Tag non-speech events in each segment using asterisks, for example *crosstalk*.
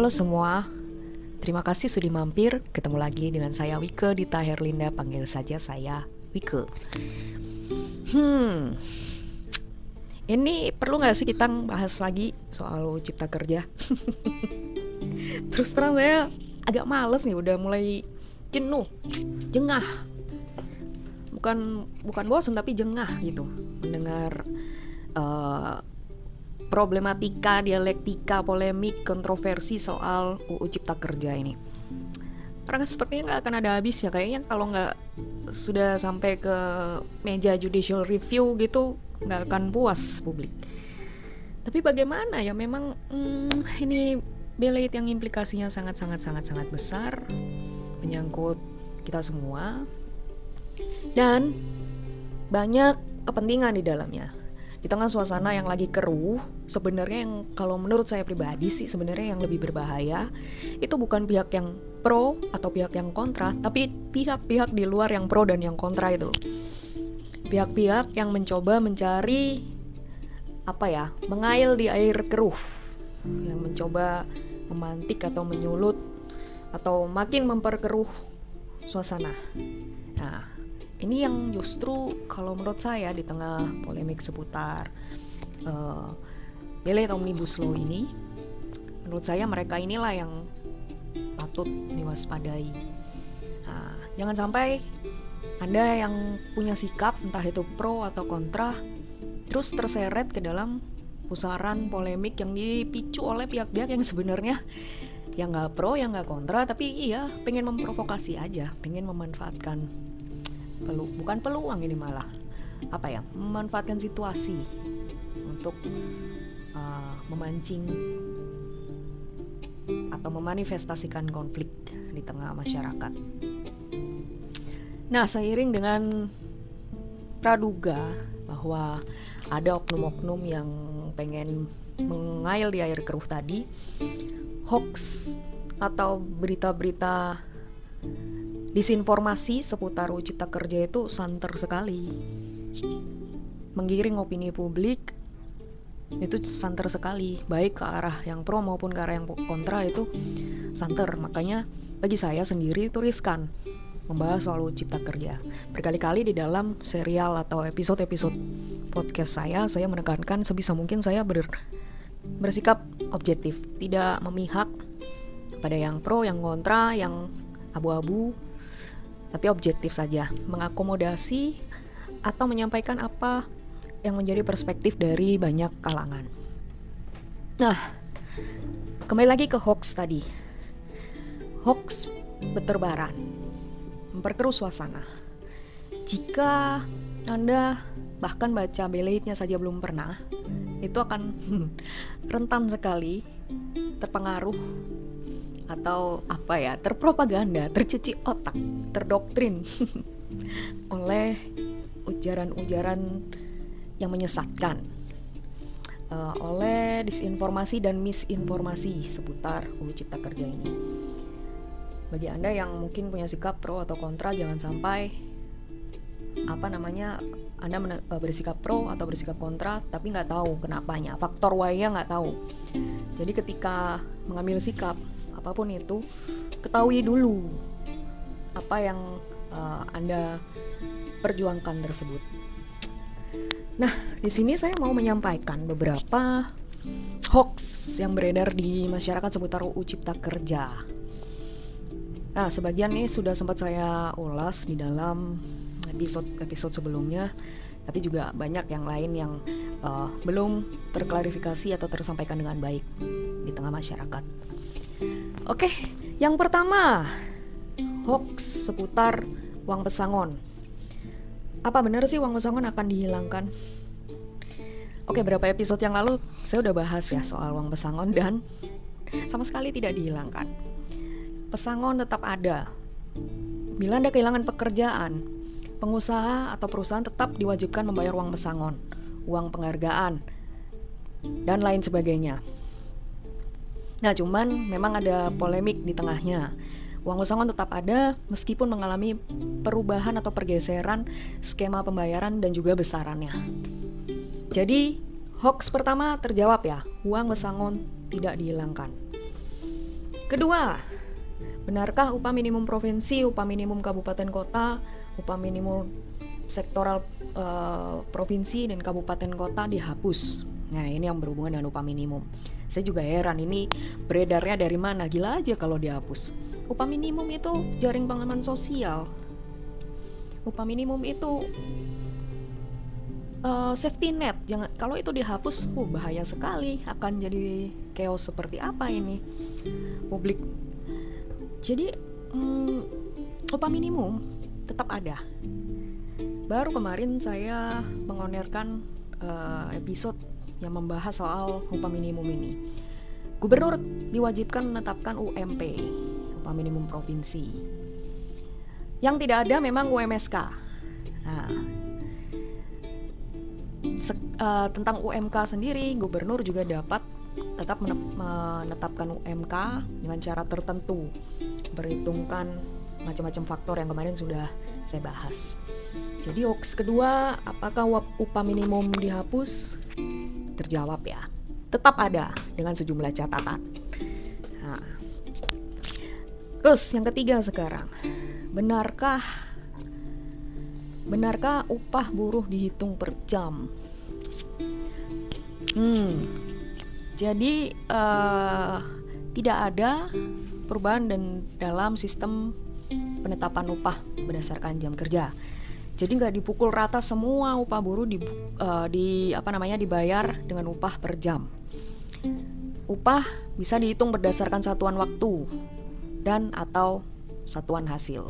Halo semua, terima kasih sudah mampir. Ketemu lagi dengan saya Wike di Herlinda, panggil saja saya Wike. Hmm, ini perlu nggak sih kita bahas lagi soal cipta kerja? *laughs* Terus terang saya agak males nih, udah mulai jenuh, jengah. Bukan bukan bosan tapi jengah gitu mendengar uh, problematika, dialektika, polemik, kontroversi soal UU Cipta Kerja ini. Karena sepertinya nggak akan ada habis ya kayaknya kalau nggak sudah sampai ke meja judicial review gitu nggak akan puas publik. Tapi bagaimana ya memang hmm, ini belit yang implikasinya sangat sangat sangat sangat besar menyangkut kita semua dan banyak kepentingan di dalamnya di tengah suasana yang lagi keruh, sebenarnya yang kalau menurut saya pribadi sih sebenarnya yang lebih berbahaya itu bukan pihak yang pro atau pihak yang kontra, tapi pihak-pihak di luar yang pro dan yang kontra itu. Pihak-pihak yang mencoba mencari apa ya, mengail di air keruh, yang mencoba memantik atau menyulut atau makin memperkeruh suasana. Nah, ini yang justru kalau menurut saya di tengah polemik seputar uh, Bele Omnibus Law ini menurut saya mereka inilah yang patut diwaspadai. Nah, jangan sampai anda yang punya sikap entah itu pro atau kontra terus terseret ke dalam pusaran polemik yang dipicu oleh pihak-pihak yang sebenarnya yang nggak pro, yang nggak kontra, tapi iya pengen memprovokasi aja, pengen memanfaatkan pelu bukan peluang ini malah apa ya memanfaatkan situasi untuk memancing atau memanifestasikan konflik di tengah masyarakat. Nah, seiring dengan praduga bahwa ada oknum-oknum yang pengen mengail di air keruh tadi, hoax atau berita-berita disinformasi seputar cipta kerja itu santer sekali menggiring opini publik itu santer sekali baik ke arah yang pro maupun ke arah yang kontra itu santer. Makanya bagi saya sendiri itu riskan membahas soal cipta kerja. Berkali-kali di dalam serial atau episode-episode podcast saya saya menekankan sebisa mungkin saya ber bersikap objektif tidak memihak pada yang pro yang kontra yang abu-abu tapi objektif saja, mengakomodasi atau menyampaikan apa yang menjadi perspektif dari banyak kalangan. Nah, kembali lagi ke hoax tadi. Hoax berterbaran, memperkeruh suasana. Jika Anda bahkan baca beleitnya saja belum pernah, itu akan *laughs* rentan sekali terpengaruh atau apa ya terpropaganda tercuci otak terdoktrin *laughs* oleh ujaran-ujaran yang menyesatkan uh, oleh disinformasi dan misinformasi seputar UU Cipta Kerja ini. Bagi Anda yang mungkin punya sikap pro atau kontra jangan sampai apa namanya Anda uh, bersikap pro atau bersikap kontra tapi nggak tahu kenapanya, faktor why-nya nggak tahu. Jadi ketika mengambil sikap apa pun itu ketahui dulu apa yang uh, anda perjuangkan tersebut. Nah, di sini saya mau menyampaikan beberapa hoax yang beredar di masyarakat seputar UU Cipta Kerja. Nah, sebagian ini sudah sempat saya ulas di dalam episode-episode sebelumnya, tapi juga banyak yang lain yang uh, belum terklarifikasi atau tersampaikan dengan baik di tengah masyarakat. Oke, yang pertama hoax seputar uang pesangon. Apa benar sih uang pesangon akan dihilangkan? Oke, berapa episode yang lalu saya udah bahas ya soal uang pesangon dan sama sekali tidak dihilangkan. Pesangon tetap ada. Bila Anda kehilangan pekerjaan, pengusaha atau perusahaan tetap diwajibkan membayar uang pesangon, uang penghargaan, dan lain sebagainya. Nah, cuman memang ada polemik di tengahnya. Uang pesangon tetap ada meskipun mengalami perubahan atau pergeseran skema pembayaran dan juga besarannya. Jadi, hoax pertama terjawab ya, uang pesangon tidak dihilangkan. Kedua, benarkah upah minimum provinsi, upah minimum kabupaten kota, upah minimum sektoral uh, provinsi dan kabupaten kota dihapus? Nah, ini yang berhubungan dengan upah minimum. Saya juga heran ini beredarnya dari mana? Gila aja kalau dihapus. Upah minimum itu jaring pengaman sosial. Upah minimum itu uh, safety net. Jangan kalau itu dihapus, uh, bahaya sekali. Akan jadi chaos seperti apa ini publik. Jadi um, upah minimum tetap ada. Baru kemarin saya mengonerkan uh, episode yang membahas soal upah minimum ini. Gubernur diwajibkan menetapkan UMP, upah minimum provinsi. Yang tidak ada memang UMSK. Nah, uh, tentang UMK sendiri, gubernur juga dapat tetap menetapkan UMK dengan cara tertentu, berhitungkan macam-macam faktor yang kemarin sudah saya bahas. Jadi hoax kedua, apakah upah minimum dihapus? terjawab ya. Tetap ada dengan sejumlah catatan. Terus yang ketiga sekarang, benarkah benarkah upah buruh dihitung per jam? Hmm, jadi uh, tidak ada perubahan dan dalam sistem penetapan upah berdasarkan jam kerja. Jadi nggak dipukul rata semua upah buruh di, uh, di apa namanya dibayar dengan upah per jam. Upah bisa dihitung berdasarkan satuan waktu dan atau satuan hasil.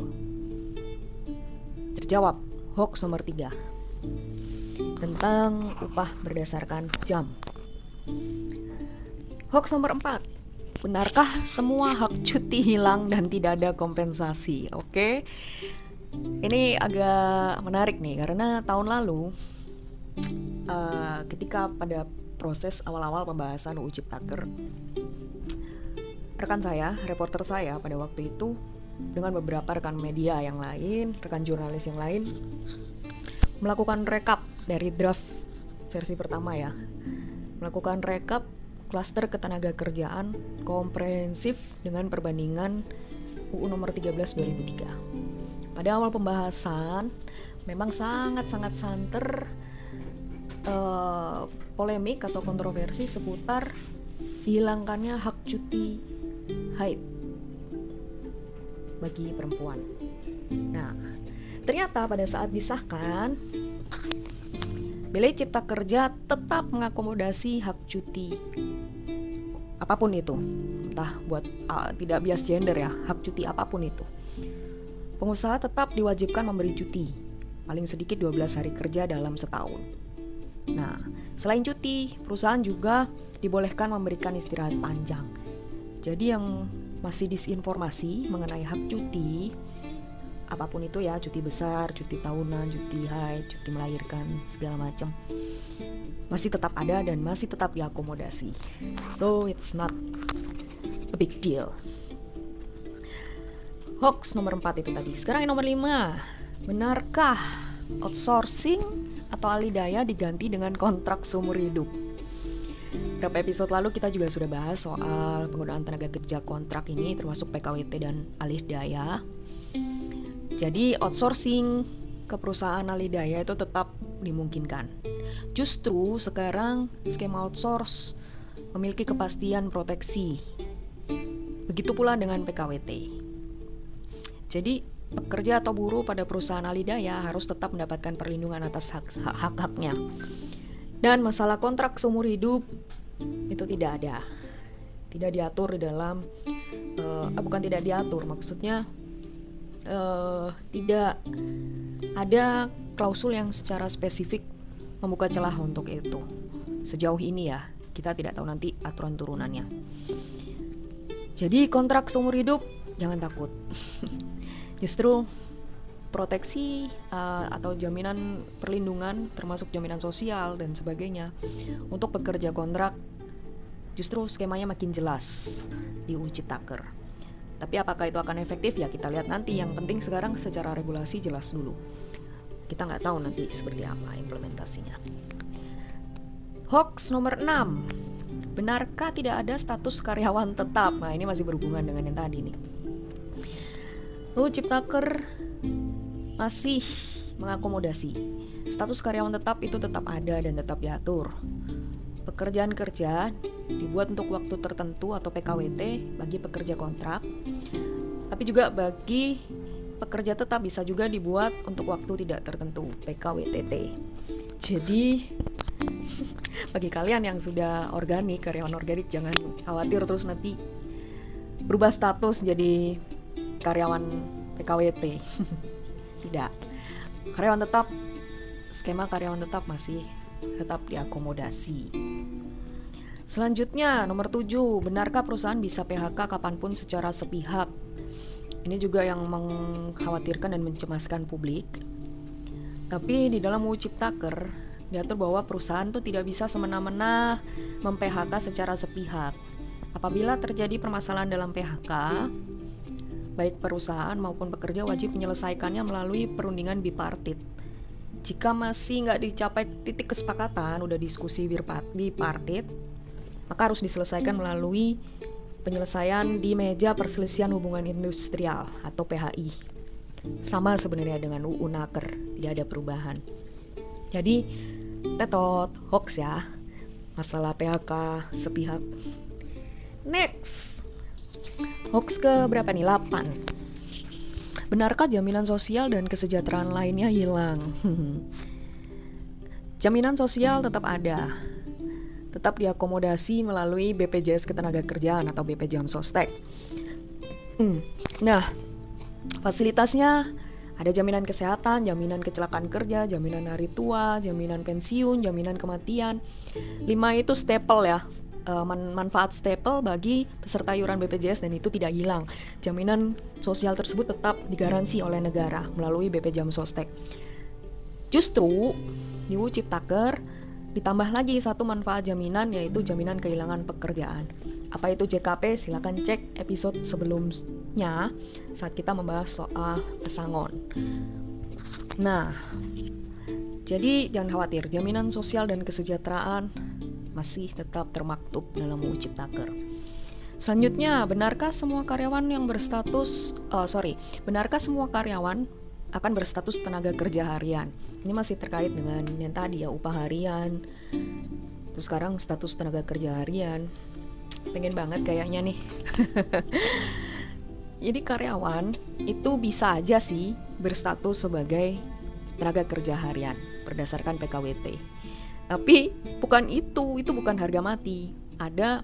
Terjawab hoax nomor 3 tentang upah berdasarkan jam. Hoax nomor 4 Benarkah semua hak cuti hilang dan tidak ada kompensasi? Oke. Ini agak menarik nih karena tahun lalu uh, ketika pada proses awal-awal pembahasan UU Ciptaker rekan saya, reporter saya pada waktu itu dengan beberapa rekan media yang lain, rekan jurnalis yang lain melakukan rekap dari draft versi pertama ya. Melakukan rekap klaster ketenaga kerjaan komprehensif dengan perbandingan UU nomor 13 2003 pada awal pembahasan memang sangat-sangat santer uh, polemik atau kontroversi seputar dihilangkannya hak cuti haid bagi perempuan. Nah, ternyata pada saat disahkan Balai Cipta Kerja tetap mengakomodasi hak cuti apa pun itu, entah buat uh, tidak bias gender ya, hak cuti apa pun itu pengusaha tetap diwajibkan memberi cuti, paling sedikit 12 hari kerja dalam setahun. Nah, selain cuti, perusahaan juga dibolehkan memberikan istirahat panjang. Jadi yang masih disinformasi mengenai hak cuti, apa pun itu ya, cuti besar, cuti tahunan, cuti haid, cuti melahirkan, segala macam, masih tetap ada dan masih tetap diakomodasi. So it's not a big deal hoax nomor 4 itu tadi. Sekarang yang nomor 5. Benarkah outsourcing atau alih daya diganti dengan kontrak seumur hidup? Berapa episode lalu kita juga sudah bahas soal penggunaan tenaga kerja kontrak ini termasuk PKWT dan alih daya. Jadi outsourcing ke perusahaan alih daya itu tetap dimungkinkan. Justru sekarang skema outsource memiliki kepastian proteksi. Begitu pula dengan PKWT. Jadi pekerja atau buruh pada perusahaan alidaya harus tetap mendapatkan perlindungan atas hak-haknya. Dan masalah kontrak seumur hidup itu tidak ada. Tidak diatur di dalam uh, bukan tidak diatur, maksudnya uh, tidak ada klausul yang secara spesifik membuka celah untuk itu. Sejauh ini ya, kita tidak tahu nanti aturan turunannya. Jadi kontrak seumur hidup jangan takut. *laughs* Justru proteksi uh, atau jaminan perlindungan termasuk jaminan sosial dan sebagainya untuk pekerja kontrak justru skemanya makin jelas di UU Ciptaker. Tapi apakah itu akan efektif ya kita lihat nanti. Yang penting sekarang secara regulasi jelas dulu. Kita nggak tahu nanti seperti apa implementasinya. Hoax nomor 6. benarkah tidak ada status karyawan tetap? Nah, ini masih berhubungan dengan yang tadi nih. UU Ciptaker masih mengakomodasi. Status karyawan tetap itu tetap ada dan tetap diatur. Pekerjaan kerja dibuat untuk waktu tertentu atau PKWT bagi pekerja kontrak, tapi juga bagi pekerja tetap bisa juga dibuat untuk waktu tidak tertentu PKWTT. Jadi *laughs* bagi kalian yang sudah organik, karyawan organik jangan khawatir terus nanti berubah status jadi karyawan PKWT. *laughs* Tidak. Karyawan tetap skema karyawan tetap masih tetap diakomodasi. Selanjutnya, nomor 7, benarkah perusahaan bisa PHK kapan pun secara sepihak? Ini juga yang mengkhawatirkan dan mencemaskan publik. Tapi di dalam UU Ciptaker diatur bahwa perusahaan itu tidak bisa semena-mena mem-PHK secara sepihak. Apabila terjadi permasalahan dalam PHK, baik perusahaan maupun pekerja wajib menyelesaikannya melalui perundingan bipartit. Jika masih nggak dicapai titik kesepakatan, udah diskusi bipartit, maka harus diselesaikan melalui penyelesaian di meja perselisihan hubungan industrial atau PHI. Sama sebenarnya dengan UU Naker, tidak ada perubahan. Jadi tetot hoax ya. Masalah PHK sepihak. Next. Hoax ke berapa nih? 8 benarkah jaminan sosial dan kesejahteraan lainnya hilang? *laughs* Jaminan sosial tetap ada tetap diakomodasi melalui BPJS Ketenagakerjaan atau BP Jamsostek. Hmm. Nah, fasilitasnya ada jaminan kesehatan, jaminan kecelakaan kerja, jaminan hari tua, jaminan pensiun, jaminan kematian. Lima itu staple ya, uh, manfaat staple bagi peserta iuran BPJS dan itu tidak hilang. Jaminan sosial tersebut tetap digaransi oleh negara melalui BP Jam Sostek. Justru di Ciptaker ditambah lagi satu manfaat jaminan yaitu jaminan kehilangan pekerjaan. Apa itu JKP? Silahkan cek episode sebelumnya saat kita membahas soal pesangon. Nah, jadi jangan khawatir, jaminan sosial dan kesejahteraan masih tetap termaktub dalam UU Ciptaker. Selanjutnya, benarkah semua karyawan yang berstatus, uh, sorry, benarkah semua karyawan akan berstatus tenaga kerja harian? Ini masih terkait dengan yang tadi ya, upah harian. Terus sekarang status tenaga kerja harian pengen banget kayaknya nih *laughs* jadi karyawan itu bisa aja sih berstatus sebagai tenaga kerja harian berdasarkan PKWT tapi bukan itu itu bukan harga mati ada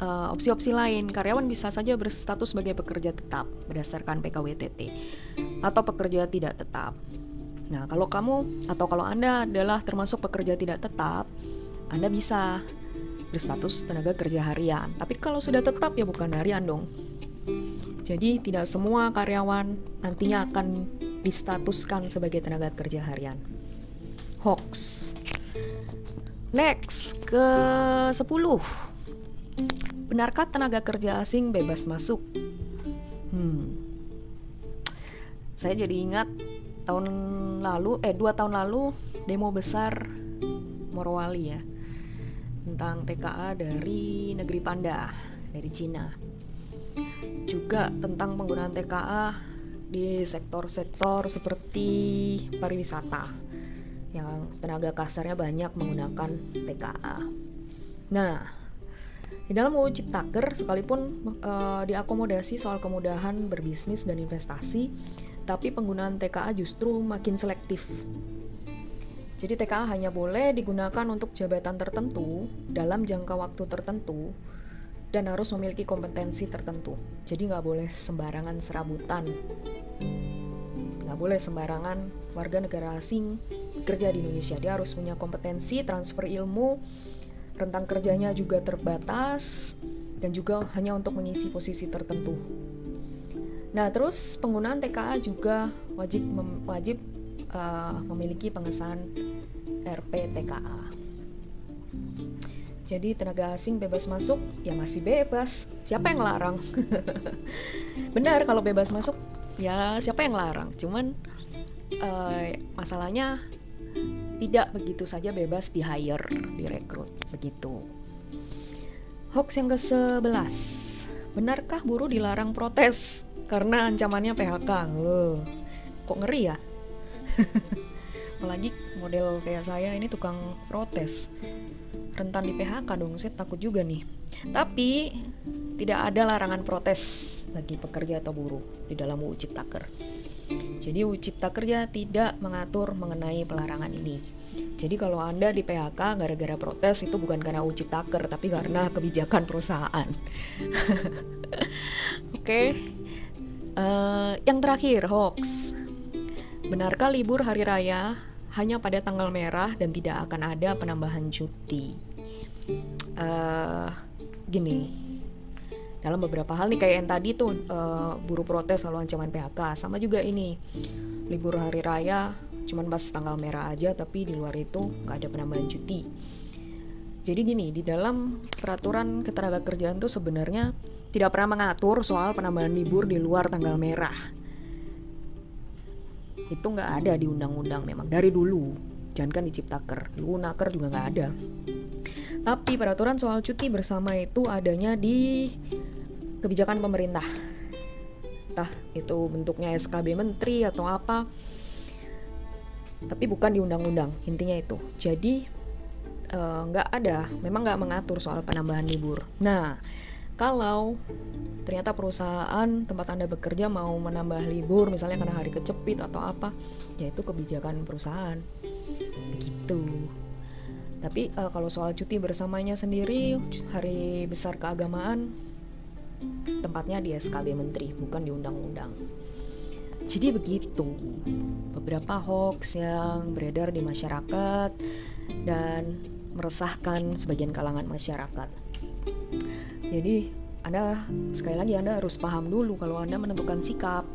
uh, opsi-opsi lain karyawan bisa saja berstatus sebagai pekerja tetap berdasarkan PKWTT atau pekerja tidak tetap Nah, kalau kamu atau kalau Anda adalah termasuk pekerja tidak tetap, Anda bisa berstatus tenaga kerja harian. Tapi kalau sudah tetap ya bukan harian dong. Jadi tidak semua karyawan nantinya akan distatuskan sebagai tenaga kerja harian. Hoax. Next ke 10. Benarkah tenaga kerja asing bebas masuk? Hmm. Saya jadi ingat tahun lalu eh dua tahun lalu demo besar Morowali ya tentang TKA dari negeri Panda, dari Cina. Juga tentang penggunaan TKA di sektor-sektor seperti pariwisata yang tenaga kasarnya banyak menggunakan TKA. Nah, di dalam UU Ciptaker sekalipun uh, diakomodasi soal kemudahan berbisnis dan investasi, tapi penggunaan TKA justru makin selektif jadi TKA hanya boleh digunakan untuk jabatan tertentu dalam jangka waktu tertentu dan harus memiliki kompetensi tertentu. Jadi nggak boleh sembarangan serabutan, nggak boleh sembarangan warga negara asing kerja di Indonesia. Dia harus punya kompetensi, transfer ilmu, rentang kerjanya juga terbatas, dan juga hanya untuk mengisi posisi tertentu. Nah, terus penggunaan TKA juga wajib wajib uh, memiliki pengesahan RPTKA. Jadi tenaga asing bebas masuk ya masih bebas. Siapa yang larang? *laughs* Benar kalau bebas masuk ya siapa yang larang? Cuman uh, masalahnya tidak begitu saja bebas di hire, direkrut begitu. Hoax yang ke-11. Benarkah buruh dilarang protes karena ancamannya PHK? Oh, kok ngeri ya? *laughs* Apalagi model kayak saya ini tukang protes. Rentan di PHK dong, saya takut juga nih. Tapi tidak ada larangan protes bagi pekerja atau buruh di dalam UU Ciptaker. Jadi Cipta Kerja tidak mengatur mengenai pelarangan ini. Jadi kalau Anda di PHK gara-gara protes itu bukan karena UU Ciptaker tapi karena kebijakan perusahaan. *laughs* Oke. Okay. Uh, eh, yang terakhir hoax. Benarkah libur hari raya hanya pada tanggal merah dan tidak akan ada penambahan cuti? Uh, gini, dalam beberapa hal nih kayak yang tadi tuh uh, buruh protes lalu ancaman PHK sama juga ini libur hari raya cuman pas tanggal merah aja tapi di luar itu nggak ada penambahan cuti. Jadi gini di dalam peraturan ketenaga kerjaan tuh sebenarnya tidak pernah mengatur soal penambahan libur di luar tanggal merah. Itu nggak ada di undang-undang memang dari dulu. Jangan kan di Ciptaker di Unaker juga nggak ada. Tapi peraturan soal cuti bersama itu adanya di kebijakan pemerintah. Entah itu bentuknya SKB menteri atau apa. Tapi bukan di undang-undang intinya itu. Jadi eh, nggak uh, ada memang nggak mengatur soal penambahan libur. Nah kalau ternyata perusahaan tempat anda bekerja mau menambah libur misalnya karena hari kecepit atau apa ya itu kebijakan perusahaan. Begitu. Tapi uh, kalau soal cuti bersamanya sendiri hari besar keagamaan tempatnya di SKB Menteri, bukan di undang-undang. Jadi begitu, beberapa hoax yang beredar di masyarakat dan meresahkan sebagian kalangan masyarakat. Jadi Anda sekali lagi Anda harus paham dulu kalau Anda menentukan sikap,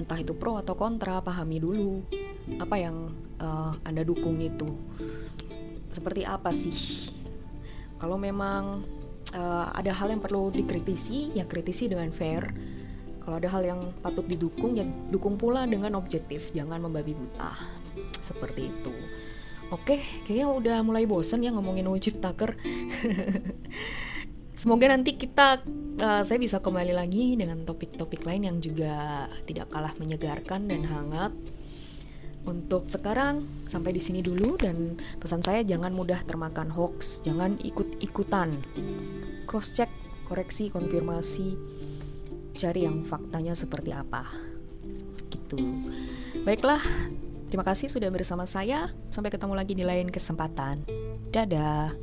entah itu pro atau kontra, pahami dulu apa yang uh, Anda dukung itu. Seperti apa sih? Kalau memang uh, ada hal yang perlu dikritisi, ya kritisi dengan fair. Kalau ada hal yang patut didukung, ya dukung pula dengan objektif, jangan membabi buta. Seperti itu. Oke, kayaknya udah mulai bosen ya ngomongin wujud taker. *laughs* Semoga nanti kita uh, saya bisa kembali lagi dengan topik-topik lain yang juga tidak kalah menyegarkan dan hangat. Untuk sekarang sampai di sini dulu dan pesan saya jangan mudah termakan hoax, jangan ikut-ikutan. Cross check, koreksi, konfirmasi, cari yang faktanya seperti apa. Gitu. Baiklah, terima kasih sudah bersama saya. Sampai ketemu lagi di lain kesempatan. Dadah.